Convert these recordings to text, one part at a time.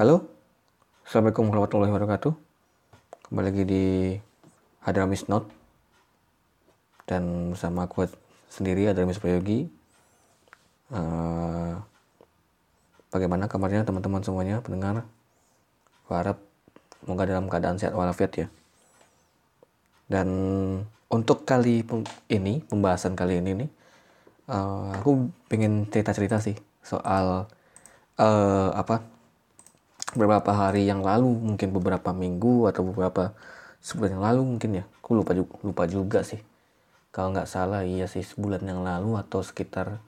Halo, Assalamualaikum warahmatullahi wabarakatuh. Kembali lagi di Hadramis Note dan bersama aku sendiri Hadramis Prayogi. Uh, bagaimana kabarnya teman-teman semuanya pendengar? Harap semoga dalam keadaan sehat walafiat ya. Dan untuk kali ini pembahasan kali ini nih, uh, aku pengen cerita-cerita sih soal uh, apa beberapa hari yang lalu mungkin beberapa minggu atau beberapa sebulan yang lalu mungkin ya. Aku lupa juga, lupa juga sih. Kalau nggak salah iya sih sebulan yang lalu atau sekitar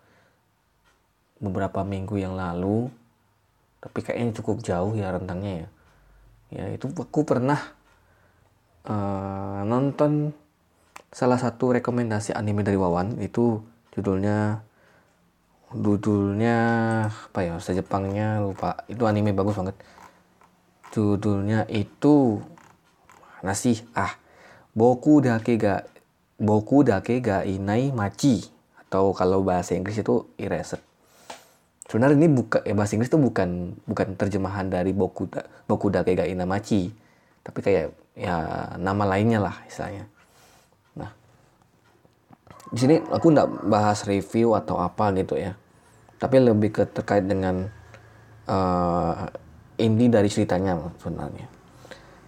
beberapa minggu yang lalu. Tapi kayaknya cukup jauh ya rentangnya ya. Ya itu aku pernah uh, nonton salah satu rekomendasi anime dari Wawan. Itu judulnya judulnya apa ya bahasa Jepangnya lupa. Itu anime bagus banget. Judulnya itu mana sih? Ah Boku dake ga Boku dake ga inai machi. Atau kalau bahasa Inggris itu erased sebenarnya ini bukan ya bahasa Inggris itu bukan bukan terjemahan dari Boku da, Boku dake ga inai machi. Tapi kayak ya nama lainnya lah istilahnya. Nah di sini aku nggak bahas review atau apa gitu ya tapi lebih ke terkait dengan uh, inti dari ceritanya sebenarnya.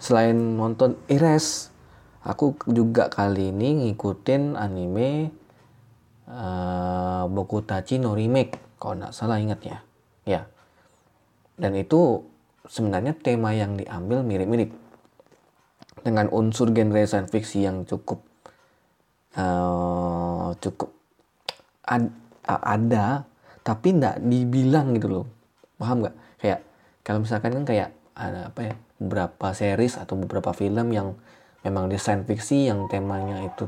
Selain nonton Ires, aku juga kali ini ngikutin anime uh, Boku Tachi no Remake, kalau nggak salah ingat ya. Dan itu sebenarnya tema yang diambil mirip-mirip dengan unsur genre science fiction yang cukup uh, cukup ad, ada tapi nggak dibilang gitu loh. Paham nggak? Kayak kalau misalkan kan kayak ada apa ya beberapa series atau beberapa film yang memang desain fiksi yang temanya itu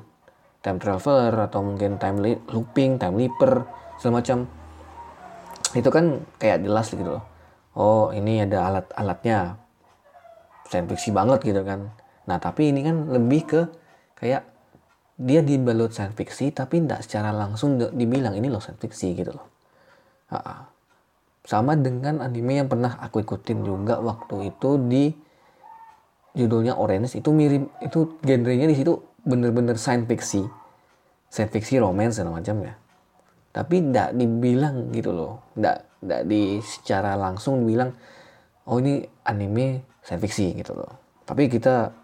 time traveler atau mungkin time looping, time leaper segala macam. Itu kan kayak jelas gitu loh. Oh ini ada alat-alatnya science fiksi banget gitu kan. Nah tapi ini kan lebih ke kayak dia dibalut science fiksi tapi tidak secara langsung dibilang ini loh science fiksi gitu loh sama dengan anime yang pernah aku ikutin juga waktu itu di judulnya Orange itu mirip itu genrenya di situ bener-bener science fiction science fiction romance dan macam ya. Tapi tidak dibilang gitu loh. Tidak tidak di secara langsung dibilang oh ini anime science fiction gitu loh. Tapi kita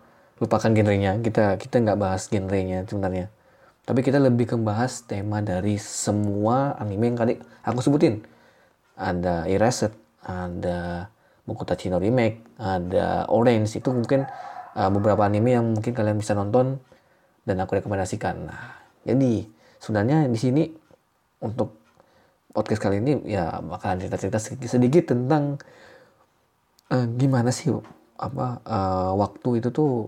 lupakan genrenya. Kita kita nggak bahas genrenya sebenarnya tapi kita lebih ke bahas tema dari semua anime yang tadi aku sebutin. Ada Erased, ada Boku Tachi no Remake, ada Orange. Itu mungkin uh, beberapa anime yang mungkin kalian bisa nonton dan aku rekomendasikan. Nah, jadi sebenarnya di sini untuk podcast kali ini ya bakalan cerita-cerita sedikit, sedikit tentang uh, gimana sih apa uh, waktu itu tuh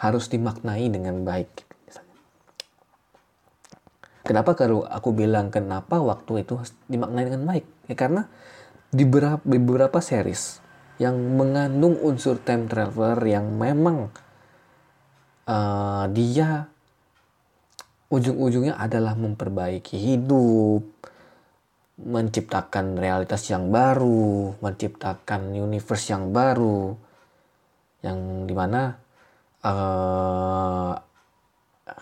harus dimaknai dengan baik Kenapa kalau aku bilang kenapa waktu itu dimaknai dengan baik? Ya karena di beberapa, beberapa series yang mengandung unsur time traveler yang memang uh, dia ujung-ujungnya adalah memperbaiki hidup, menciptakan realitas yang baru, menciptakan universe yang baru, yang di mana uh,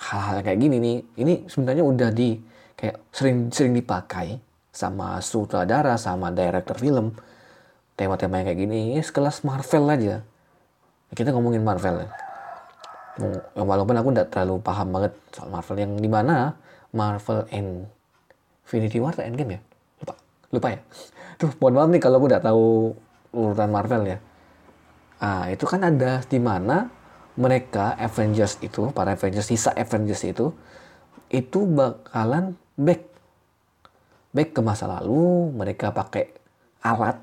hal-hal kayak gini nih ini sebenarnya udah di kayak sering-sering dipakai sama sutradara sama director film. Tema-tema yang kayak gini ini sekelas Marvel aja. Kita ngomongin Marvel. Ya walaupun aku tidak terlalu paham banget soal Marvel yang di mana Marvel Infinity War atau Endgame ya? Lupa lupa ya. Tuh mohon maaf nih kalau aku tidak tahu urutan Marvel ya. Ah itu kan ada di mana mereka Avengers itu, para Avengers, sisa Avengers itu, itu bakalan back. Back ke masa lalu, mereka pakai alat,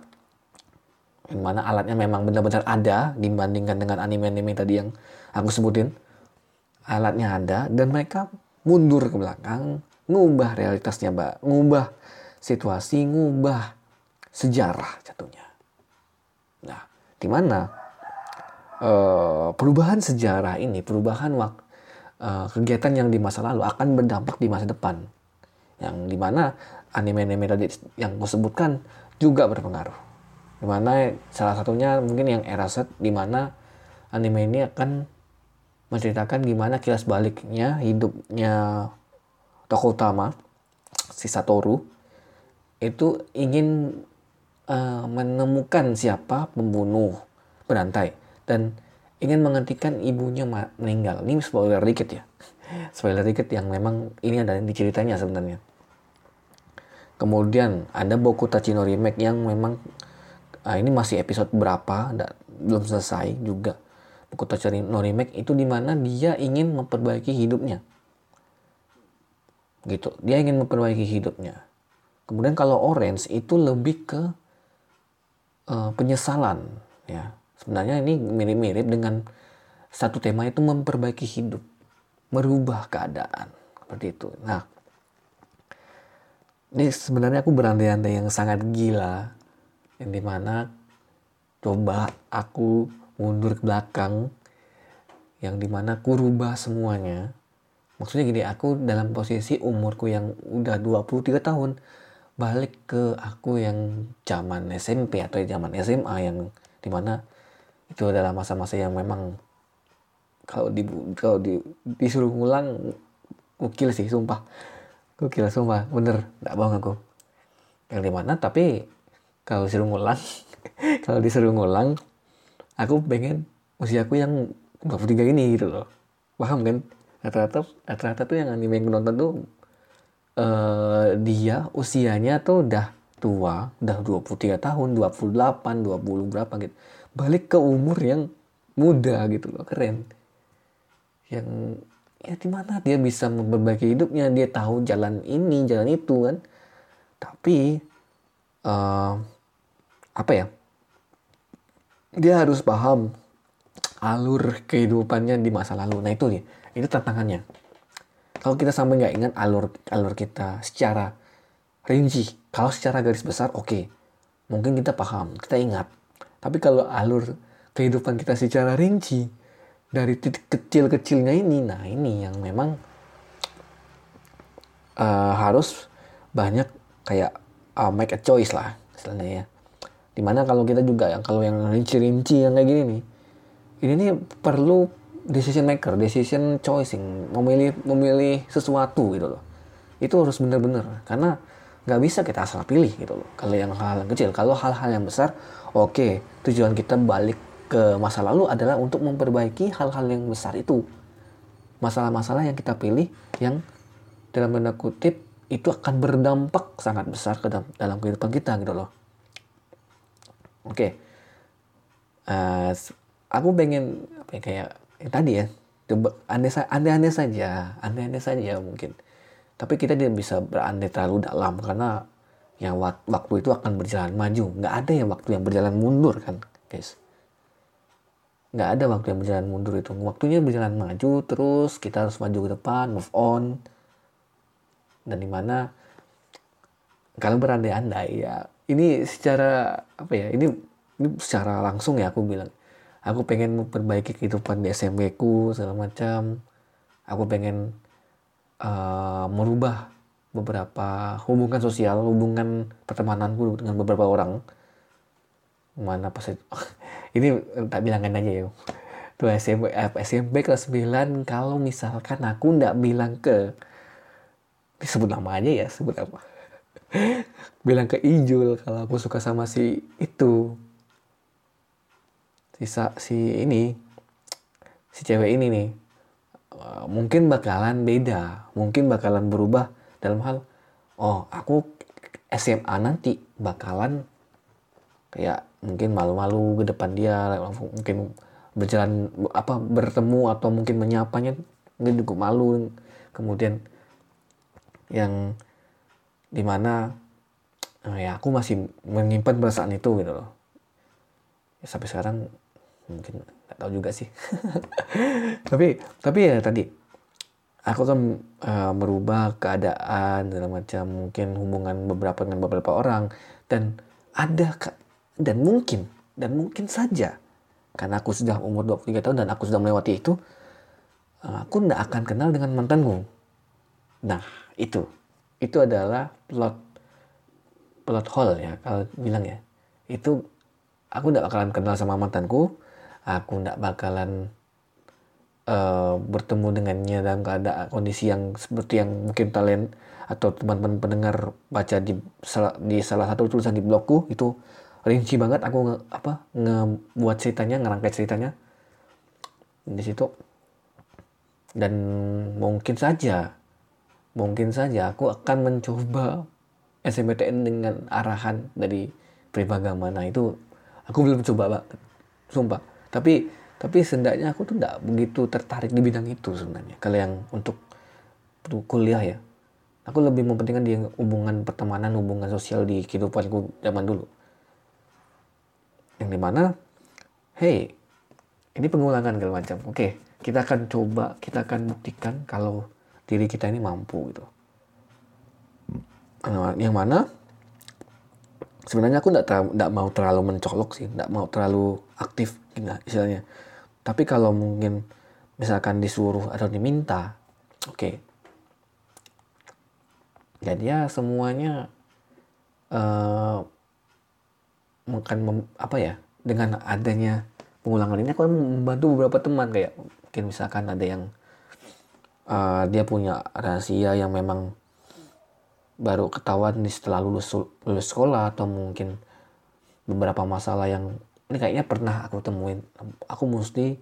yang mana alatnya memang benar-benar ada dibandingkan dengan anime-anime tadi yang aku sebutin. Alatnya ada, dan mereka mundur ke belakang, ngubah realitasnya, mbak. Ngubah situasi, ngubah sejarah jatuhnya. Nah, di mana uh, perubahan sejarah ini, perubahan waktu uh, kegiatan yang di masa lalu akan berdampak di masa depan. Yang di mana anime-anime tadi yang aku sebutkan juga berpengaruh. di mana salah satunya mungkin yang Eraset di mana anime ini akan menceritakan gimana kilas baliknya hidupnya tokoh utama si Satoru itu ingin uh, menemukan siapa pembunuh berantai dan ingin menghentikan ibunya meninggal. Ini spoiler dikit ya. Spoiler dikit yang memang ini ada di ceritanya sebenarnya. Kemudian ada Boku Tachino Remake yang memang uh, ini masih episode berapa, enggak, belum selesai juga. Boku Tachino Remake itu di mana dia ingin memperbaiki hidupnya. Gitu, dia ingin memperbaiki hidupnya. Kemudian kalau Orange itu lebih ke uh, penyesalan, ya Sebenarnya ini mirip-mirip dengan satu tema itu memperbaiki hidup, merubah keadaan seperti itu. Nah, ini sebenarnya aku berandai-andai yang sangat gila, yang di mana coba aku mundur ke belakang, yang di mana aku rubah semuanya. Maksudnya gini, aku dalam posisi umurku yang udah 23 tahun, balik ke aku yang zaman SMP atau zaman SMA yang di mana itu adalah masa-masa yang memang kalau di kalau di, disuruh ngulang gokil sih sumpah. Gokil sumpah. Bener. Nggak bohong aku. Yang di mana tapi kalau disuruh ngulang kalau disuruh ngulang aku pengen usiaku yang 23 ini gitu loh. Paham kan? Rata-rata rata-rata tuh yang anime yang nonton tuh uh, dia usianya tuh udah tua udah 23 tahun 28 20 berapa gitu balik ke umur yang muda gitu loh keren. Yang ya di mana dia bisa memperbaiki hidupnya? Dia tahu jalan ini jalan itu kan? Tapi uh, apa ya? Dia harus paham alur kehidupannya di masa lalu. Nah itu dia. Itu tantangannya. Kalau kita sampai nggak ingat alur alur kita secara rinci kalau secara garis besar oke. Okay. mungkin kita paham kita ingat tapi kalau alur kehidupan kita secara rinci dari titik kecil-kecilnya ini, nah ini yang memang uh, harus banyak kayak uh, make a choice lah istilahnya ya. Di mana kalau kita juga yang kalau yang rinci-rinci yang kayak gini nih, ini nih perlu decision maker, decision choosing, memilih memilih sesuatu gitu loh. Itu harus benar-benar karena nggak bisa kita asal pilih gitu loh. Kalau yang hal-hal yang kecil, kalau hal-hal yang besar Oke, tujuan kita balik ke masa lalu adalah untuk memperbaiki hal-hal yang besar itu. Masalah-masalah yang kita pilih yang dalam tanda kutip itu akan berdampak sangat besar ke dalam, kehidupan kita gitu loh. Oke. Uh, aku pengen apa ya, kayak yang tadi ya, coba andai-andai saja, andai-andai saja mungkin. Tapi kita tidak bisa berandai terlalu dalam karena yang waktu itu akan berjalan maju. Nggak ada yang waktu yang berjalan mundur kan guys. Nggak ada waktu yang berjalan mundur itu. Waktunya berjalan maju terus kita harus maju ke depan move on. Dan di mana kalau berandai-andai ya ini secara apa ya ini ini secara langsung ya aku bilang. Aku pengen memperbaiki kehidupan di SMP ku segala macam. Aku pengen uh, merubah beberapa hubungan sosial, hubungan pertemananku dengan beberapa orang. Mana pas itu, ini tak bilangin aja ya. Tuh SMP, eh, SMP kelas 9 kalau misalkan aku ndak bilang ke disebut nama aja ya, sebut apa. bilang ke Ijul kalau aku suka sama si itu. Sisa si ini si cewek ini nih eh, mungkin bakalan beda, mungkin bakalan berubah dalam hal oh aku SMA nanti bakalan kayak mungkin malu-malu ke depan dia mungkin berjalan apa bertemu atau mungkin menyapanya mungkin juga malu. Kemudian yang di mana eh, ya aku masih menyimpan perasaan itu gitu loh. Ya, sampai sekarang mungkin nggak tahu juga sih. Tapi tapi ya tadi aku akan uh, merubah keadaan dalam macam mungkin hubungan beberapa dengan beberapa orang dan ada dan mungkin dan mungkin saja karena aku sudah umur 23 tahun dan aku sudah melewati itu uh, aku tidak akan kenal dengan mantanku. Nah itu itu adalah plot plot hole ya kalau bilang ya. Itu aku nggak bakalan kenal sama mantanku aku nggak bakalan uh, bertemu dengannya dalam keadaan kondisi yang seperti yang mungkin kalian atau teman-teman pendengar baca di salah, di salah satu tulisan di blogku itu rinci banget. Aku nge, apa ngebuat ceritanya ngerangkai ceritanya di situ. Dan mungkin saja mungkin saja aku akan mencoba SMPTN dengan arahan dari Pribagama nah itu aku belum coba pak. Sumpah. Tapi tapi sendaknya aku tuh tidak begitu tertarik di bidang itu sebenarnya. Kalau yang untuk kuliah ya aku lebih mementingkan di hubungan pertemanan hubungan sosial di kehidupanku zaman dulu. Yang di mana hey ini pengulangan segala macam. Oke kita akan coba kita akan buktikan kalau diri kita ini mampu gitu. Yang mana sebenarnya aku tidak mau terlalu mencolok sih. Tidak mau terlalu aktif enggak istilahnya tapi kalau mungkin misalkan disuruh atau diminta oke okay. jadi ya semuanya uh, apa ya dengan adanya pengulangan ini aku membantu beberapa teman kayak mungkin misalkan ada yang uh, dia punya rahasia yang memang baru ketahuan setelah lulus lulus sekolah atau mungkin beberapa masalah yang ini kayaknya pernah aku temuin. Aku mesti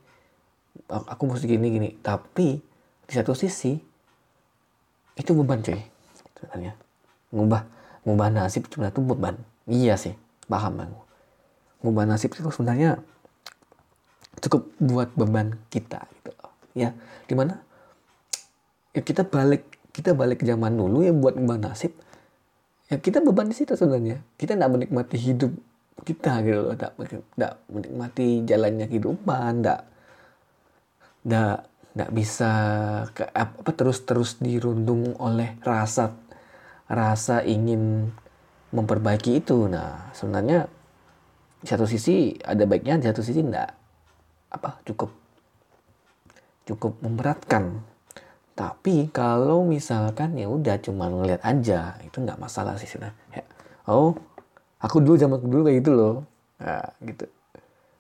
aku mesti gini gini. Tapi di satu sisi itu beban cuy sebenarnya. Ngubah ngubah nasib cuma itu beban. Iya sih paham aku. Ngubah nasib itu sebenarnya cukup buat beban kita gitu ya di mana ya kita balik kita balik ke zaman dulu ya buat ngubah nasib. Ya kita beban di situ sebenarnya. Kita tidak menikmati hidup kita gitu loh tidak tidak menikmati jalannya kehidupan tidak tidak tidak bisa ke, apa terus terus dirundung oleh rasa rasa ingin memperbaiki itu nah sebenarnya di satu sisi ada baiknya di satu sisi enggak apa cukup cukup memberatkan tapi kalau misalkan ya udah cuma ngeliat aja itu nggak masalah sih sudah ya. oh aku dulu zaman dulu kayak gitu loh. Nah, gitu.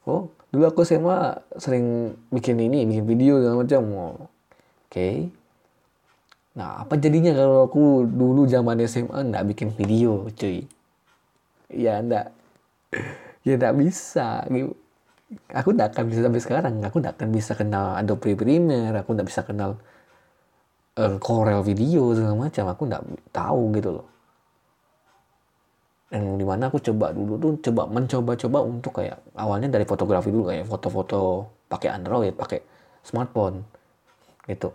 Oh dulu aku SMA sering bikin ini bikin video segala macam. Oh, oke. Okay. nah apa jadinya kalau aku dulu zaman SMA nggak bikin video cuy? Ya enggak ya tidak bisa. Gitu. Aku tidak akan bisa sampai sekarang. Aku tidak akan bisa kenal Adobe Premiere aku tidak bisa kenal uh, Corel Video segala macam. Aku tidak tahu gitu loh yang di mana aku coba dulu tuh coba mencoba-coba untuk kayak awalnya dari fotografi dulu kayak foto-foto pakai Android pakai smartphone gitu.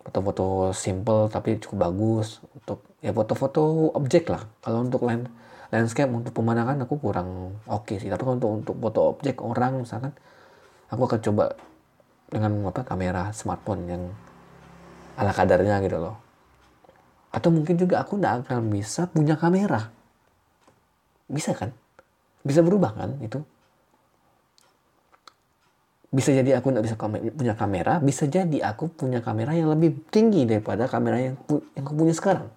Foto-foto simple tapi cukup bagus untuk ya foto-foto objek lah. Kalau untuk lain landscape untuk pemandangan aku kurang oke okay sih. Tapi untuk untuk foto objek orang misalkan aku akan coba dengan apa kamera smartphone yang ala kadarnya gitu loh. Atau mungkin juga aku tidak akan bisa punya kamera bisa kan? Bisa berubah kan itu? Bisa jadi aku tidak bisa punya kamera bisa jadi aku punya kamera yang lebih tinggi daripada kamera yang yang aku punya sekarang.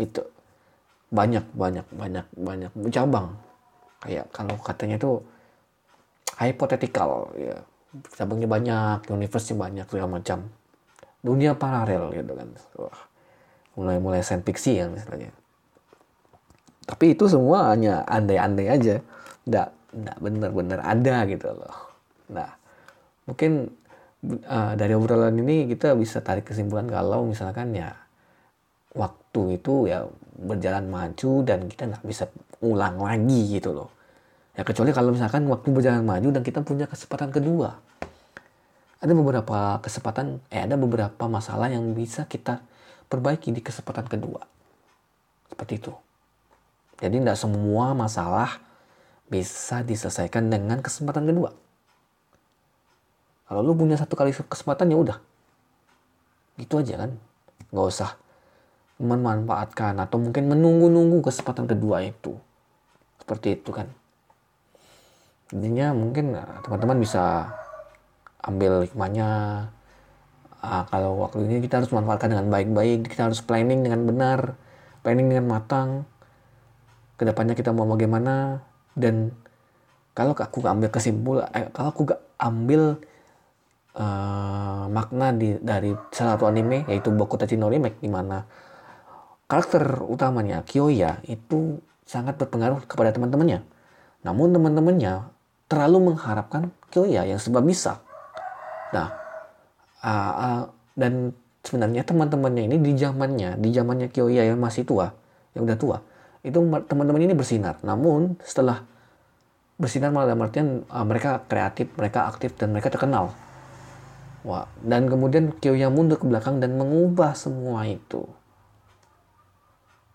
Gitu. Banyak banyak banyak banyak cabang. Kayak kalau katanya tuh hypothetical ya. Cabangnya banyak universe banyak segala macam. Dunia paralel gitu kan. Mulai mulai science fiction ya misalnya tapi itu semua hanya andai-andai aja nggak nggak benar-benar ada gitu loh nah mungkin uh, dari obrolan ini kita bisa tarik kesimpulan kalau misalkan ya waktu itu ya berjalan maju dan kita nggak bisa ulang lagi gitu loh. Ya kecuali kalau misalkan waktu berjalan maju dan kita punya kesempatan kedua. Ada beberapa kesempatan, eh ada beberapa masalah yang bisa kita perbaiki di kesempatan kedua. Seperti itu. Jadi tidak semua masalah bisa diselesaikan dengan kesempatan kedua. Kalau lu punya satu kali kesempatan ya udah. Gitu aja kan. Nggak usah memanfaatkan atau mungkin menunggu-nunggu kesempatan kedua itu. Seperti itu kan. Intinya mungkin ah, teman-teman bisa ambil hikmahnya. Uh, kalau waktu ini kita harus manfaatkan dengan baik-baik, kita harus planning dengan benar, planning dengan matang. Ke depannya kita mau bagaimana, dan kalau aku ambil kesimpulan eh, kalau aku gak ambil uh, makna di, dari salah satu anime yaitu Boku Tachi no Remake di mana karakter utamanya Kyoya itu sangat berpengaruh kepada teman-temannya. Namun teman-temannya terlalu mengharapkan Kyoya yang sebab bisa. Nah, uh, uh, dan sebenarnya teman-temannya ini di zamannya, di zamannya Kyoya yang masih tua, yang udah tua, itu teman-teman ini bersinar. Namun setelah bersinar malah dalam artian uh, mereka kreatif, mereka aktif dan mereka terkenal. Wah, dan kemudian Kyoya mundur ke belakang dan mengubah semua itu.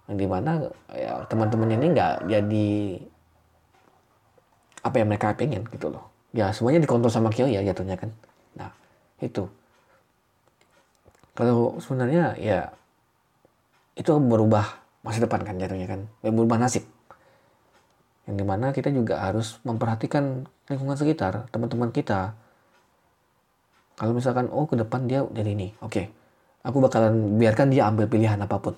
Yang di mana ya, teman-temannya ini nggak jadi apa yang mereka pengen gitu loh. Ya semuanya dikontrol sama Kyoya jatuhnya kan. Nah itu. Kalau sebenarnya ya itu berubah masa depan kan jatuhnya kan. Ya, berubah nasib. Yang di mana kita juga harus memperhatikan lingkungan sekitar, teman-teman kita, kalau misalkan, oh ke depan dia jadi ini, oke. Okay. Aku bakalan biarkan dia ambil pilihan apa pun.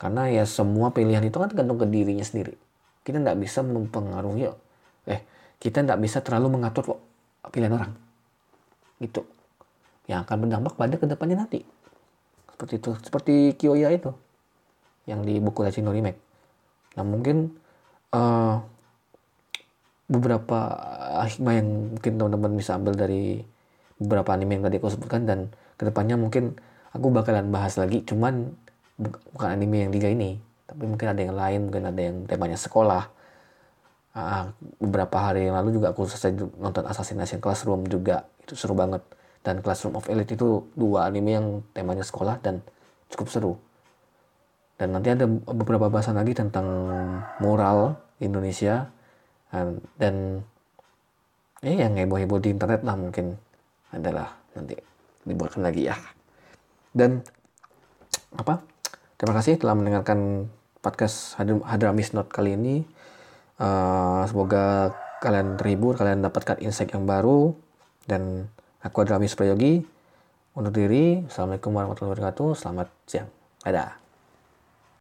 Karena ya semua pilihan itu kan tergantung ke dirinya sendiri. Kita nggak bisa mempengaruhi, eh kita nggak bisa terlalu mengatur pilihan orang. Gitu. Yang akan berdampak pada ke depannya nanti. Seperti itu. Seperti Kyoya itu. Yang di buku Racino Remake. Nah mungkin uh, beberapa hikmah yang mungkin teman-teman bisa ambil dari beberapa anime yang tadi aku sebutkan dan ke depannya mungkin aku bakalan bahas lagi cuman bukan anime yang tiga ini tapi mungkin ada yang lain mungkin ada yang temanya sekolah. Uh, beberapa hari yang lalu juga aku selesai nonton Assassination Classroom juga itu seru banget. Dan Classroom of Elite itu dua anime yang temanya sekolah dan cukup seru dan nanti ada beberapa bahasan lagi tentang moral Indonesia dan, ya yang heboh-heboh di internet lah mungkin adalah nanti dibuatkan lagi ya. Dan apa? Terima kasih telah mendengarkan podcast Hadramis Not kali ini. Uh, semoga kalian terhibur, kalian dapatkan insight yang baru. Dan aku Hadramis Prayogi. Undur diri. Assalamualaikum warahmatullahi wabarakatuh. Selamat siang. Dadah.